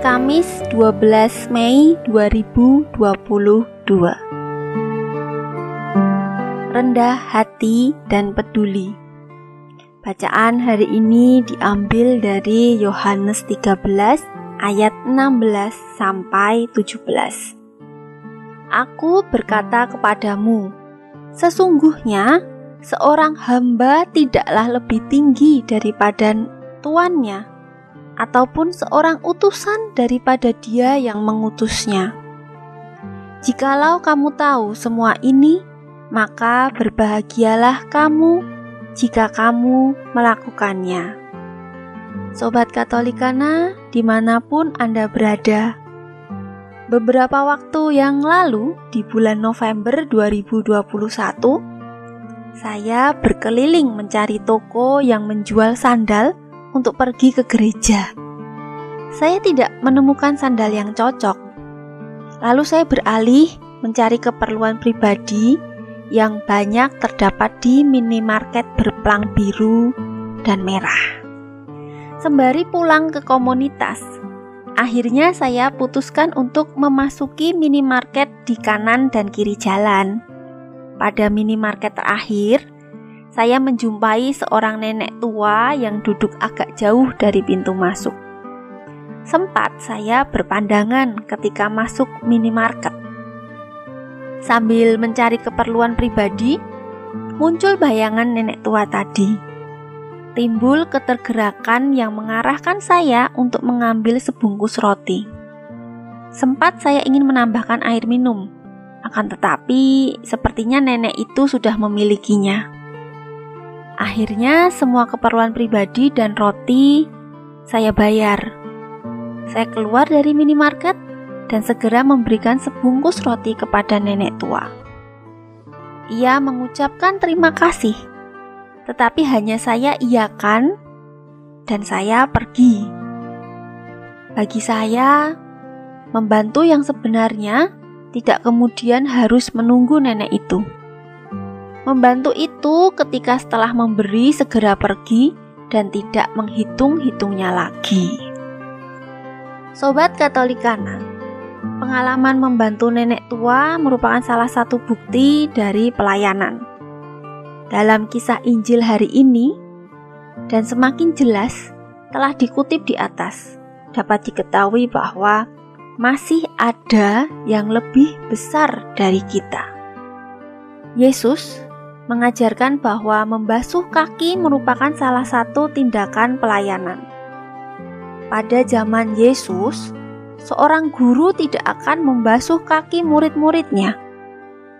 Kamis 12 Mei 2022 Rendah hati dan peduli. Bacaan hari ini diambil dari Yohanes 13 ayat 16 sampai 17 Aku berkata kepadamu Sesungguhnya seorang hamba tidaklah lebih tinggi daripada tuannya ataupun seorang utusan daripada dia yang mengutusnya. Jikalau kamu tahu semua ini, maka berbahagialah kamu jika kamu melakukannya. Sobat Katolikana, di mana pun Anda berada, beberapa waktu yang lalu di bulan November 2021, saya berkeliling mencari toko yang menjual sandal untuk pergi ke gereja. Saya tidak menemukan sandal yang cocok. Lalu saya beralih mencari keperluan pribadi yang banyak terdapat di minimarket berplang biru dan merah. Sembari pulang ke komunitas, akhirnya saya putuskan untuk memasuki minimarket di kanan dan kiri jalan. Pada minimarket terakhir, saya menjumpai seorang nenek tua yang duduk agak jauh dari pintu masuk. Sempat saya berpandangan ketika masuk minimarket. Sambil mencari keperluan pribadi, muncul bayangan nenek tua tadi. Timbul ketergerakan yang mengarahkan saya untuk mengambil sebungkus roti. Sempat saya ingin menambahkan air minum, akan tetapi sepertinya nenek itu sudah memilikinya. Akhirnya semua keperluan pribadi dan roti saya bayar. Saya keluar dari minimarket dan segera memberikan sebungkus roti kepada nenek tua. Ia mengucapkan terima kasih, tetapi hanya saya iakan dan saya pergi. Bagi saya, membantu yang sebenarnya tidak kemudian harus menunggu nenek itu. Membantu itu ketika setelah memberi segera pergi dan tidak menghitung-hitungnya lagi. Sobat Katolikana, pengalaman membantu nenek tua merupakan salah satu bukti dari pelayanan. Dalam kisah Injil hari ini, dan semakin jelas telah dikutip di atas, dapat diketahui bahwa masih ada yang lebih besar dari kita. Yesus mengajarkan bahwa membasuh kaki merupakan salah satu tindakan pelayanan. Pada zaman Yesus, seorang guru tidak akan membasuh kaki murid-muridnya.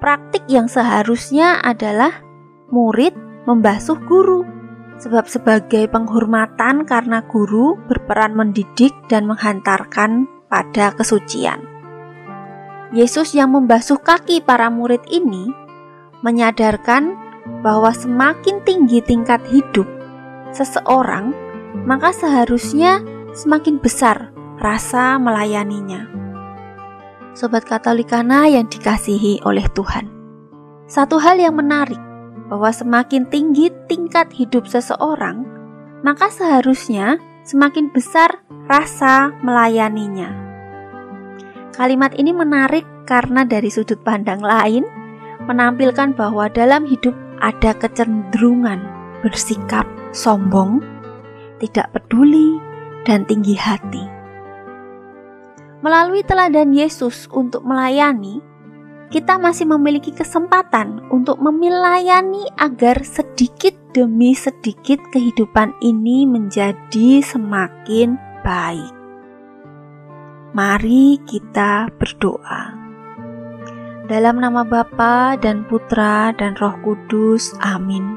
Praktik yang seharusnya adalah murid membasuh guru, sebab sebagai penghormatan karena guru berperan mendidik dan menghantarkan pada kesucian. Yesus yang membasuh kaki para murid ini menyadarkan bahwa semakin tinggi tingkat hidup seseorang, maka seharusnya semakin besar rasa melayaninya. Sobat Katolikana yang dikasihi oleh Tuhan. Satu hal yang menarik bahwa semakin tinggi tingkat hidup seseorang, maka seharusnya semakin besar rasa melayaninya. Kalimat ini menarik karena dari sudut pandang lain, menampilkan bahwa dalam hidup ada kecenderungan bersikap sombong, tidak peduli, dan tinggi hati. Melalui teladan Yesus untuk melayani, kita masih memiliki kesempatan untuk memelayani agar sedikit demi sedikit kehidupan ini menjadi semakin baik. Mari kita berdoa. Dalam nama Bapa dan Putra dan Roh Kudus. Amin.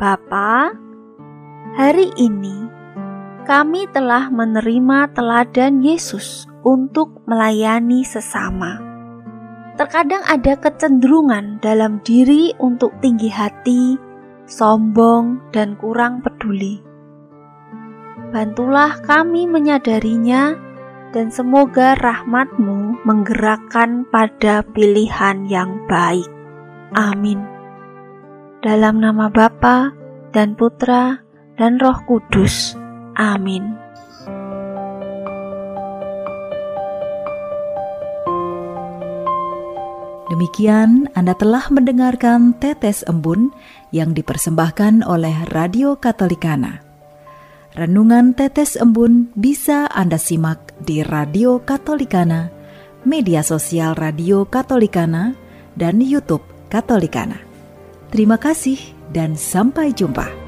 Bapa, hari ini kami telah menerima teladan Yesus untuk melayani sesama. Terkadang ada kecenderungan dalam diri untuk tinggi hati, sombong, dan kurang peduli. Bantulah kami menyadarinya, dan semoga rahmatmu menggerakkan pada pilihan yang baik. Amin. Dalam nama Bapa dan Putra dan Roh Kudus. Amin. Demikian Anda telah mendengarkan Tetes Embun yang dipersembahkan oleh Radio Katolikana. Renungan Tetes Embun bisa Anda simak di Radio Katolikana, media sosial Radio Katolikana, dan YouTube Katolikana. Terima kasih dan sampai jumpa.